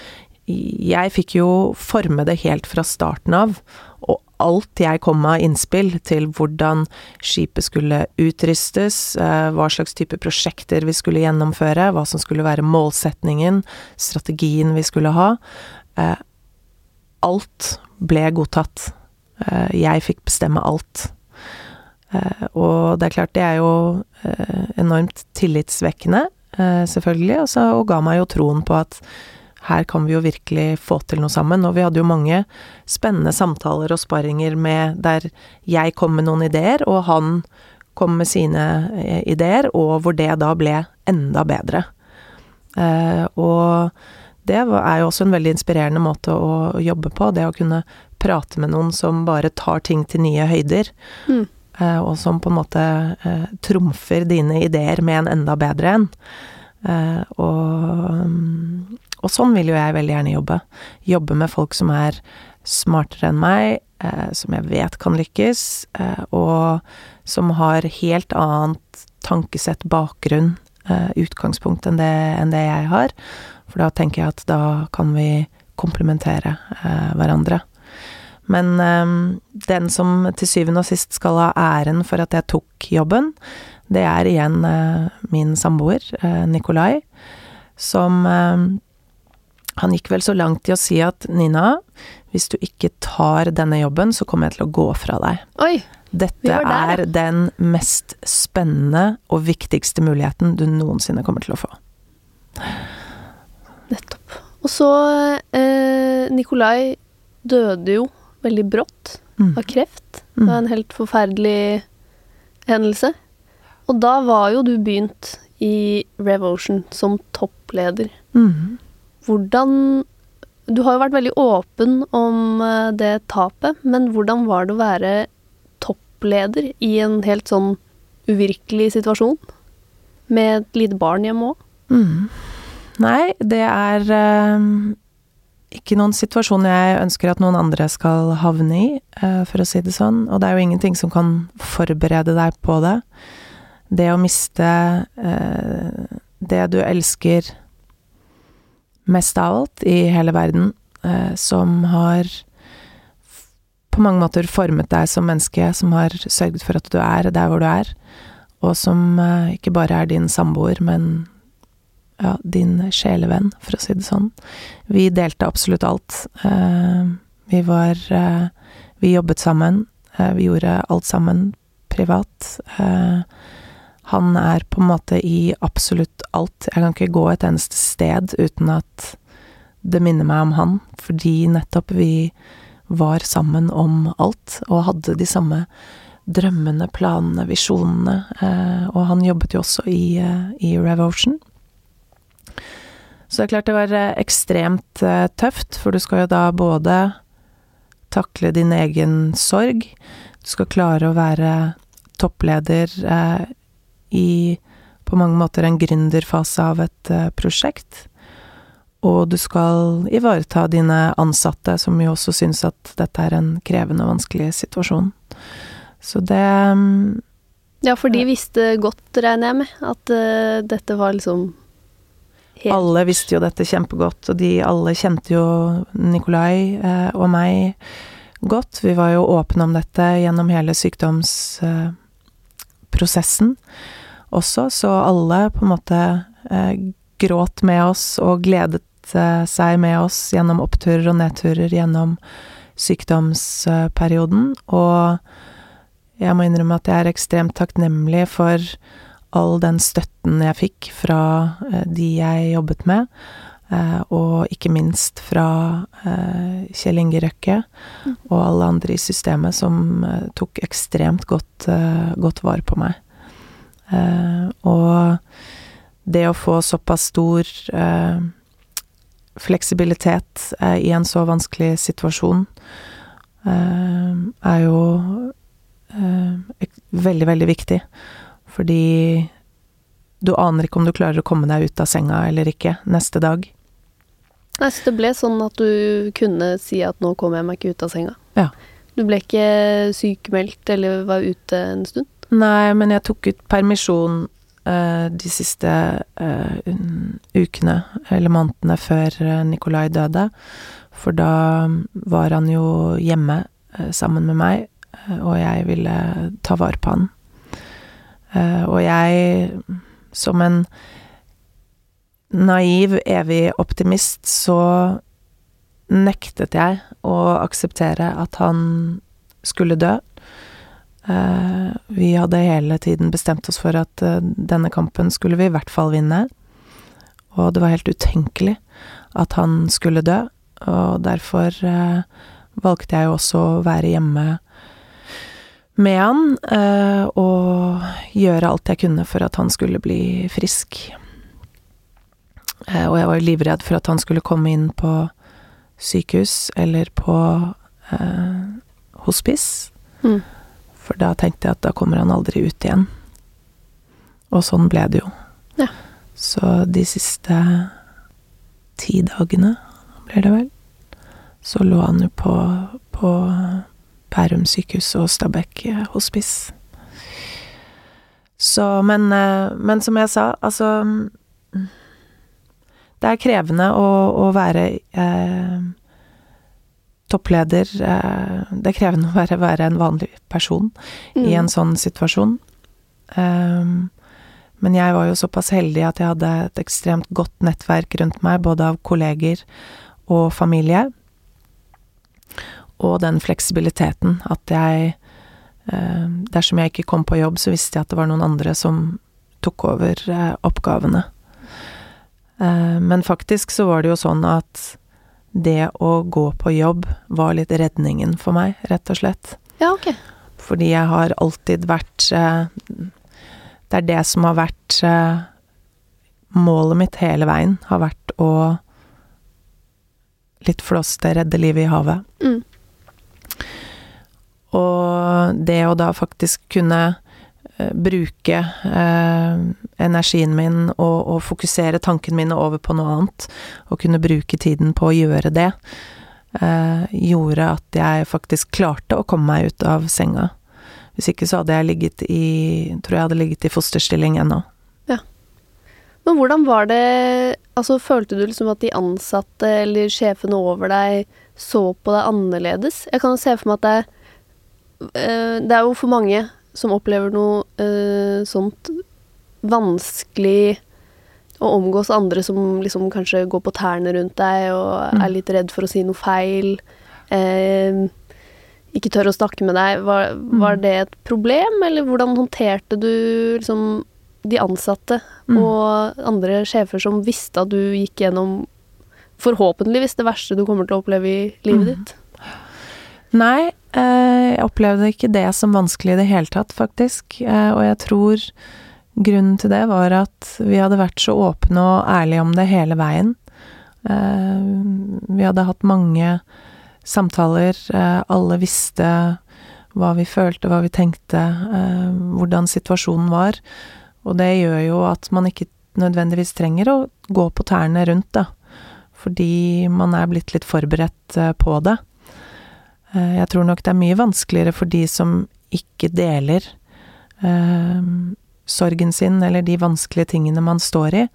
jeg fikk jo forme det helt fra starten av, og alt jeg kom med av innspill til hvordan skipet skulle utrustes, eh, hva slags type prosjekter vi skulle gjennomføre, hva som skulle være målsetningen, strategien vi skulle ha, eh, alt ble godtatt. Eh, jeg fikk bestemme alt. Og det er klart, det er jo enormt tillitsvekkende Eh, selvfølgelig, og, så, og ga meg jo troen på at her kan vi jo virkelig få til noe sammen. Og vi hadde jo mange spennende samtaler og sparinger med der jeg kom med noen ideer, og han kom med sine eh, ideer, og hvor det da ble enda bedre. Eh, og det er jo også en veldig inspirerende måte å jobbe på, det å kunne prate med noen som bare tar ting til nye høyder. Mm. Eh, og som på en måte eh, trumfer dine ideer med en enda bedre en. Eh, og, og, sånn vil jo jeg veldig gjerne jobbe. Jobbe med folk som er smartere enn meg, som jeg vet kan lykkes, og som har helt annet tankesett, bakgrunn, utgangspunkt enn det, enn det jeg har. For da tenker jeg at da kan vi komplementere hverandre. Men eh, den som til syvende og sist skal ha æren for at jeg tok jobben, det er igjen eh, min samboer, uh, Nikolai, som uh, Han gikk vel så langt i å si at Nina, hvis du ikke tar denne jobben, så kommer jeg til å gå fra deg. Oi, Dette der, er den mest spennende og viktigste muligheten du noensinne kommer til å få. Nettopp. Og så Nikolai døde jo veldig brått mm. av kreft. Det var en helt forferdelig hendelse. Og da var jo du begynt i Revotion som toppleder. Mm. Hvordan Du har jo vært veldig åpen om eh, det tapet, men hvordan var det å være toppleder i en helt sånn uvirkelig situasjon? Med et lite barn hjemme òg? Mm. Nei, det er øh, ikke noen situasjon jeg ønsker at noen andre skal havne i, øh, for å si det sånn. Og det er jo ingenting som kan forberede deg på det. Det å miste øh, det du elsker mest av alt i hele verden, som har på mange måter formet deg som menneske, som har sørget for at du er der hvor du er, og som ikke bare er din samboer, men ja, din sjelevenn, for å si det sånn. Vi delte absolutt alt. Eh, vi var eh, Vi jobbet sammen. Eh, vi gjorde alt sammen privat. Eh, han er på en måte i absolutt alt. Jeg kan ikke gå et eneste sted uten at det minner meg om han, fordi nettopp vi var sammen om alt, og hadde de samme drømmene, planene, visjonene. Eh, og han jobbet jo også i, eh, i Revotion. Så det er klart det var eh, ekstremt tøft, for du skal jo da både takle din egen sorg, du skal klare å være toppleder i på mange måter en gründerfase av et prosjekt. Og du skal ivareta dine ansatte, som jo også syns at dette er en krevende og vanskelig situasjon. Så det mm, Ja, for de visste godt, regner jeg med, at uh, dette var liksom helt Alle visste jo dette kjempegodt, og de alle kjente jo Nikolai uh, og meg godt. Vi var jo åpne om dette gjennom hele sykdomsprosessen uh, også, så alle på en måte eh, gråt med oss og gledet eh, seg med oss gjennom oppturer og nedturer gjennom sykdomsperioden. Og jeg må innrømme at jeg er ekstremt takknemlig for all den støtten jeg fikk fra eh, de jeg jobbet med, eh, og ikke minst fra eh, Kjell Inge Røkke mm. og alle andre i systemet som tok ekstremt godt, godt vare på meg. Og det å få såpass stor fleksibilitet i en så vanskelig situasjon er jo veldig, veldig viktig. Fordi du aner ikke om du klarer å komme deg ut av senga eller ikke neste dag. Nei, så det ble sånn at du kunne si at nå kommer jeg meg ikke ut av senga? Ja. Du ble ikke sykemeldt eller var ute en stund? Nei, men jeg tok ut permisjon de siste uh, ukene, eller månedene, før uh, Nikolai døde. For da var han jo hjemme sammen med meg, og jeg ville ta vare på han. Og jeg, som en naiv, evig optimist, så nektet jeg å akseptere at han skulle dø. Uh, vi hadde hele tiden bestemt oss for at uh, denne kampen skulle vi i hvert fall vinne. Og det var helt utenkelig at han skulle dø, og derfor valgte jeg også å være hjemme med han, eh, og gjøre alt jeg kunne for at han skulle bli frisk. Eh, og jeg var livredd for at han skulle komme inn på sykehus eller på eh, hospice. Mm. For da tenkte jeg at da kommer han aldri ut igjen. Og sånn ble det jo. Ja. Så de siste ti dagene, blir det vel, så lå han jo på, på Bærum sykehus og Stabekk hospice. Så, men, eh, men som jeg sa, altså Det er krevende å, å være eh, toppleder. Eh, det er krevende å være, være en vanlig person mm. i en sånn situasjon. Um, men jeg var jo såpass heldig at jeg hadde et ekstremt godt nettverk rundt meg, både av kolleger og familie og den fleksibiliteten at jeg eh, Dersom jeg ikke kom på jobb, så visste jeg at det var noen andre som tok over eh, oppgavene. Eh, men faktisk så var det jo sånn at det å gå på jobb var litt redningen for meg, rett og slett. Ja, ok. Fordi jeg har alltid vært Det er det som har vært Målet mitt hele veien har vært å litt flåste redde livet i havet. Mm. Og det å da faktisk kunne eh, bruke eh, energien min og, og, fokusere tankene mine over på noe annet, og kunne bruke tiden på å gjøre det, eh, gjorde at jeg faktisk klarte å komme meg ut av senga. Hvis ikke så hadde jeg ligget i Tror jeg hadde ligget i fosterstilling ennå. Ja. Men hvordan var det Altså, følte du liksom at de ansatte eller sjefene over deg så på deg annerledes? Jeg kan jo se for meg at det er det er jo for mange som opplever noe uh, sånt vanskelig å omgås andre som liksom kanskje går på tærne rundt deg og mm. er litt redd for å si noe feil. Uh, ikke tør å snakke med deg. Var, var Mm. det et problem, eller hvordan håndterte du liksom de ansatte Mm. og andre sjefer som visste at du gikk gjennom forhåpentligvis det verste du kommer til å oppleve i livet Mm. ditt? Nei, eh, jeg opplevde ikke det som vanskelig i det hele tatt, faktisk. Eh, og jeg tror grunnen til det var at vi hadde vært så åpne og ærlige om det hele veien. Eh, vi hadde hatt mange samtaler, eh, alle visste hva vi følte, hva vi tenkte, eh, hvordan situasjonen var. Og det gjør jo at man ikke nødvendigvis trenger å gå på tærne rundt, da. Fordi man er blitt litt forberedt eh, på det. Eh, Jeg tror nok det er mye vanskeligere for de som ikke deler eh, sorgen sin eller de vanskelige tingene man står i.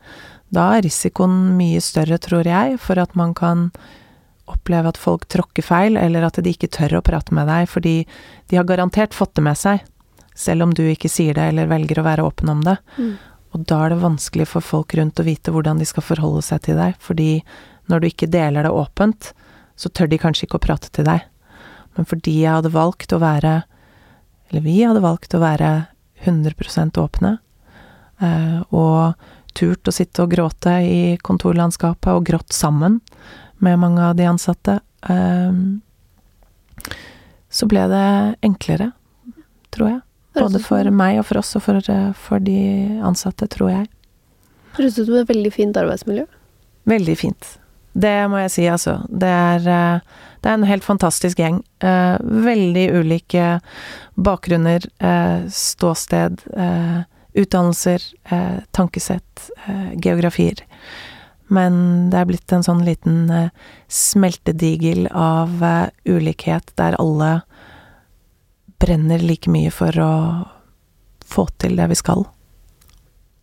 Da er risikoen mye større, tror jeg, for at man kan oppleve at folk tråkker feil, eller at de ikke tør å prate med deg, fordi de har garantert fått det med seg, selv om du ikke sier det eller velger å være åpen om det. Mm. Og da er det vanskelig for folk rundt å vite hvordan de skal forholde seg til deg, fordi når du ikke deler det åpent, så tør de kanskje ikke å prate til deg. Men fordi jeg hadde valgt å være, eller vi hadde valgt å være 100 åpne, eh, og turt å sitte og gråte i kontorlandskapet, og grått sammen med mange av de ansatte, eh, så ble det enklere, tror jeg. Både for meg og for oss, og for, eh, for de ansatte, tror jeg. Høres ut som et veldig fint arbeidsmiljø. Veldig fint. Det må jeg si, altså. Det er, det er en helt fantastisk gjeng. Eh, Veldig ulike bakgrunner, eh, ståsted, eh, utdannelser, eh, tankesett, eh, geografier. Men det er blitt en sånn liten eh, smeltedigel av ulikhet der alle brenner like mye for å få til det vi skal.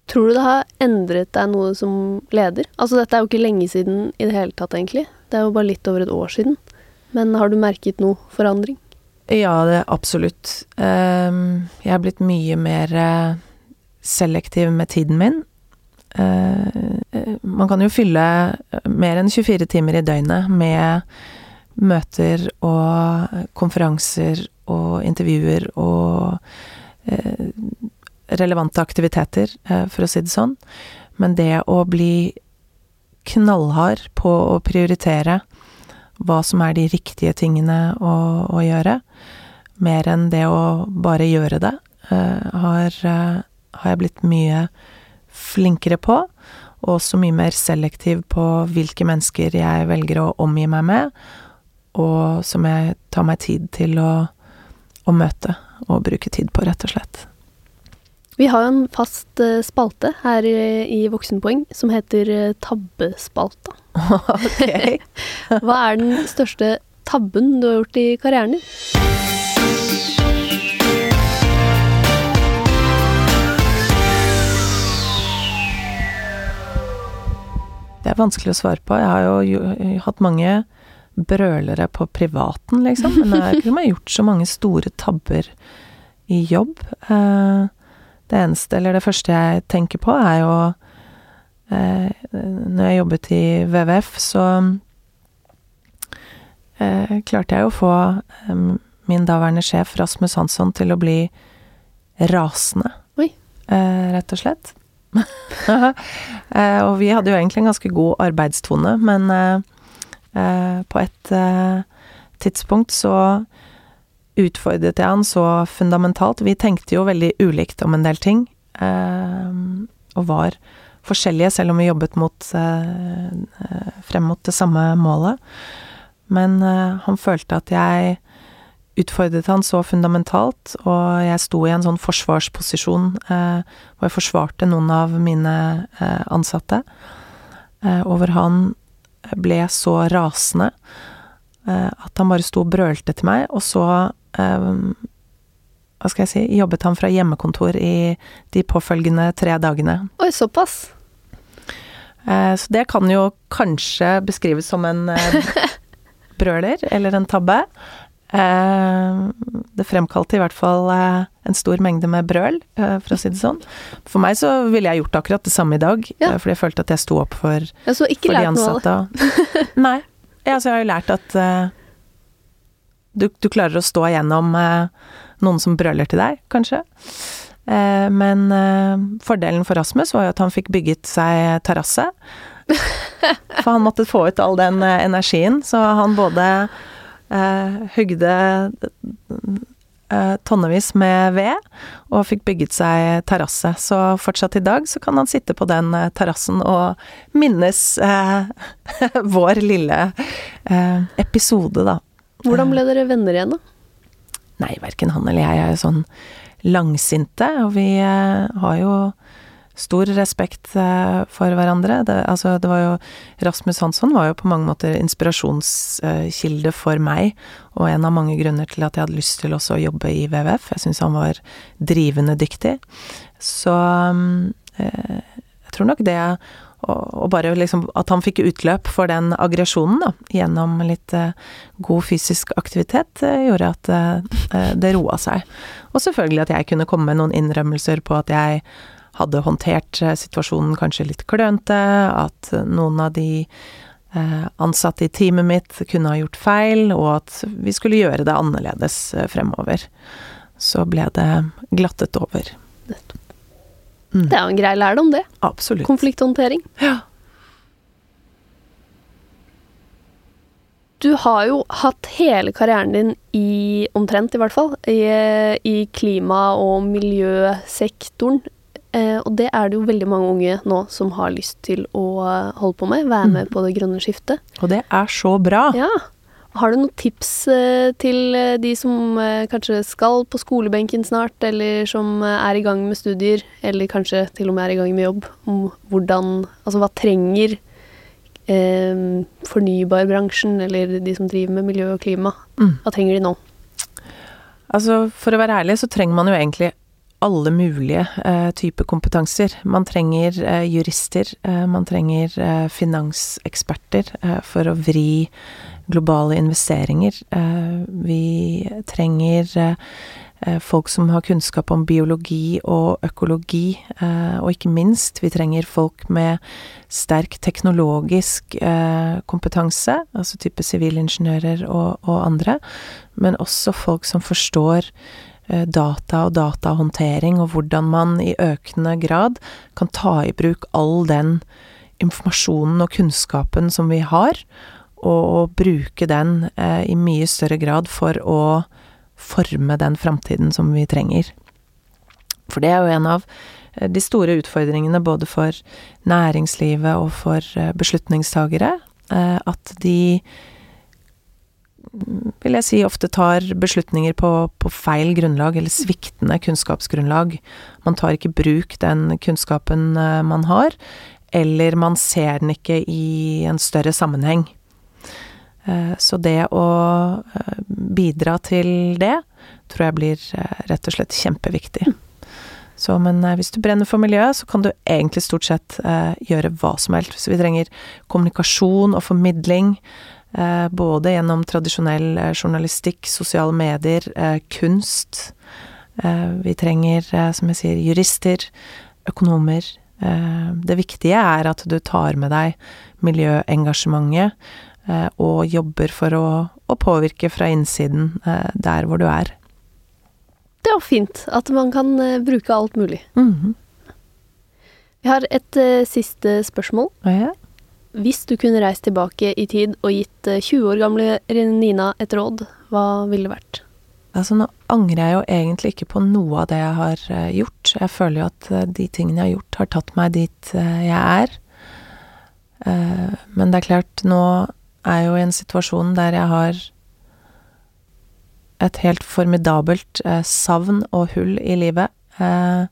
Tror du det har endret deg noe som leder? Altså, dette er jo ikke lenge siden i det hele tatt, egentlig. Det er jo bare litt over et år siden. Men har du merket noe forandring? Ja, det absolutt. Ehm, jeg er blitt mye mer eh, selektiv med tiden min. Eh, eh, man kan jo fylle mer enn 24 timer i døgnet med møter og konferanser og intervjuer og relevante aktiviteter, for å si det sånn. Men det å bli knallhard på å prioritere hva som er de riktige tingene å, å gjøre, mer enn det å bare gjøre det, uh, har, uh, har jeg blitt mye flinkere på. Og også mye mer selektiv på hvilke mennesker jeg velger å omgi meg med, og som jeg tar meg tid til å, å møte og bruke tid på, rett og slett. Vi har jo en fast eh, spalte her i, Voksenpoeng som heter eh, Tabbespalta. <laughs> ok. <laughs> Hva er den største tabben du har gjort i karrieren din? Det er vanskelig å svare på. Jeg har jo hatt mange brølere på privaten, liksom. Men jeg har ikke gjort så mange store tabber i jobb. Eh, Det eneste, eller det første jeg tenker på, er jo eh, Når jeg jobbet i WWF, så eh, klarte jeg jo å få eh, min daværende sjef Rasmus Hansson til å bli rasende. Oi. Eh, rett og slett. <laughs> Eh, og vi hadde jo egentlig en ganske god arbeidstone, men eh, eh, på et tidspunkt så utfordret jeg han så fundamentalt. Vi tenkte jo veldig ulikt om en del ting, eh, og var forskjellige, selv om vi jobbet mot, eh, frem mot det samme målet. Men eh, han følte at jeg utfordret han så fundamentalt, og jeg sto i en sånn forsvarsposisjon hvor jeg forsvarte noen av mine ansatte, eh, over han ble så rasende at han bare sto og brølte til meg, og så hva skal jeg si, jobbet han fra hjemmekontor i de påfølgende tre dagene. Oi, såpass. Eh, Så det kan jo kanskje beskrives som en eh, <laughs> brøler, eller en tabbe. Eh, Det fremkalte i hvert fall eh, en stor mengde med brøl, eh, for å si det sånn. For meg så ville jeg gjort akkurat det samme i dag, Ja. eh, fordi jeg følte at jeg sto opp for, for de ansatte. Nei. Ja, så jeg har jo lært at eh, du, du, klarer å stå igjennom eh, noen som brøler til deg, kanskje. Eh, men eh, fordelen for Rasmus var jo at han fikk bygget seg terrasse. For han måtte få ut all den energien, så han både eh, hugde eh, tonnevis med ved, og fikk bygget seg terrasse. Så fortsatt i dag så kan han sitte på den terrassen og minnes eh, <laughs> vår lille episode, da. Hvordan ble dere venner igjen, da? Nei, verken han eller jeg er jo sånn langsinte, og vi eh, har jo stor respekt eh, for hverandre. Det, altså, det var jo Rasmus Hansson var jo på mange måter inspirasjonskilde for meg, og en av mange grunner til at jeg hadde lyst til også å jobbe i WWF. Jeg syns han var drivende dyktig. Så eh, jeg tror nok det og, bare liksom at han fikk utløp for den aggresjonen, da, gjennom litt uh, god fysisk aktivitet, uh, gjorde at uh, det roa seg. Og selvfølgelig at jeg kunne komme med noen innrømmelser på at jeg hadde håndtert situasjonen kanskje litt klønete, at noen av de ansatte i teamet mitt kunne ha gjort feil, og at vi skulle gjøre det annerledes fremover. Så ble det glattet over. Nettopp. Mm. Det er jo en grei lærdom, det. Absolutt. Konflikthåndtering. Ja. Du har jo hatt hele karrieren din i, omtrent i hvert fall, i, i klima- og miljøsektoren. Eh, og det er det jo veldig mange unge nå som har lyst til å holde på med. Være med mm. på det grønne skiftet. Og det er så bra. Ja. Har du noen tips eh, til eh, de som eh, kanskje skal på skolebenken snart, eller som er i gang med studier, eller kanskje til og med er i gang med jobb, om hvordan Altså hva trenger eh, fornybarbransjen, eller de som driver med miljø og klima, mm. hva trenger de nå? Altså, for å være ærlig, så trenger man jo egentlig alle mulige eh, typer kompetanser. Man trenger eh, jurister, eh, man trenger finanseksperter for å vri globale investeringer. Eh, vi trenger eh, folk som har kunnskap om biologi og økologi, eh, og ikke minst, vi trenger folk med sterk teknologisk kompetanse, altså type sivilingeniører og, og andre, men også folk som forstår data og datahåndtering, og hvordan man i økende grad kan ta i bruk all den informasjonen og kunnskapen som vi har, og, og bruke den eh, i mye større grad for å forme den framtiden som vi trenger. For det er jo en av eh, de store utfordringene både for næringslivet og for eh, beslutningstagere, eh, at de vil jeg si ofte tar beslutninger på, på, feil grunnlag, eller sviktende kunnskapsgrunnlag. Man tar ikke bruk den kunnskapen man har, eller man ser den ikke i en større sammenheng. Eh, så det å eh, bidra til det, tror jeg blir eh, rett og slett kjempeviktig. Så, men hvis du brenner for miljøet, så kan du egentlig stort sett eh, gjøre hva som helst. Så vi trenger kommunikasjon og formidling, eh, både gjennom tradisjonell journalistikk, sosiale medier, kunst. vi trenger, som jeg sier, jurister, økonomer. det viktige er at du tar med deg miljøengasjementet og jobber for å, å påvirke fra innsiden eh, der hvor du er. Det er fint at man kan eh, bruke alt mulig. Mm -hmm. Vi har et uh, siste spørsmål. Ja. Hvis du kunne reist tilbake i tid og gitt uh, 20 år gamle Nina et råd, hva ville det vært? Altså, nå angrer jeg jo egentlig ikke på noe av det jeg har uh, gjort. Jeg føler jo at de tingene jeg har gjort, har tatt meg dit jeg er. men det er klart, nå er jo i en situasjon der jeg har et helt formidabelt eh, savn og hull i livet, eh,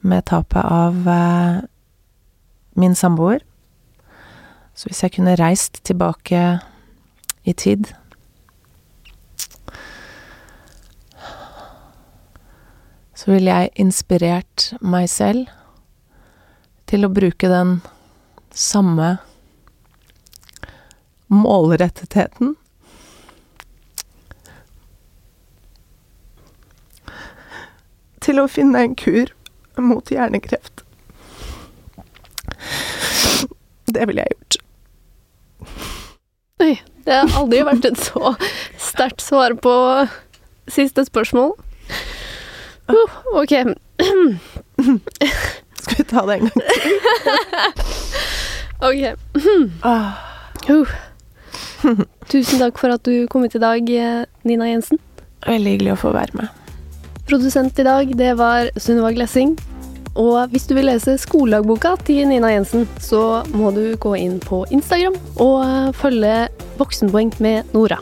med tapet av eh, min samboer. Så hvis jeg kunne reist tilbake i tid Så ville jeg inspirert meg selv til å bruke den samme målrettheten. Til å finne en kur mot hjernekreft. Det ville jeg gjort. Oi. Det har aldri vært et så sterkt svar på siste spørsmål. Uh, ok. Skal vi ta det en gang til? <laughs> Ok. Uh. <laughs> Tusen takk for at du kom hit i dag, eh, Nina Jensen. veldig hyggelig å få være med. Produsent i dag, det var Sunniva Glessing. Og hvis du vil lese skoledagboka til Nina Jensen, så må du gå inn på Instagram og følge Voksenpoeng med Nora.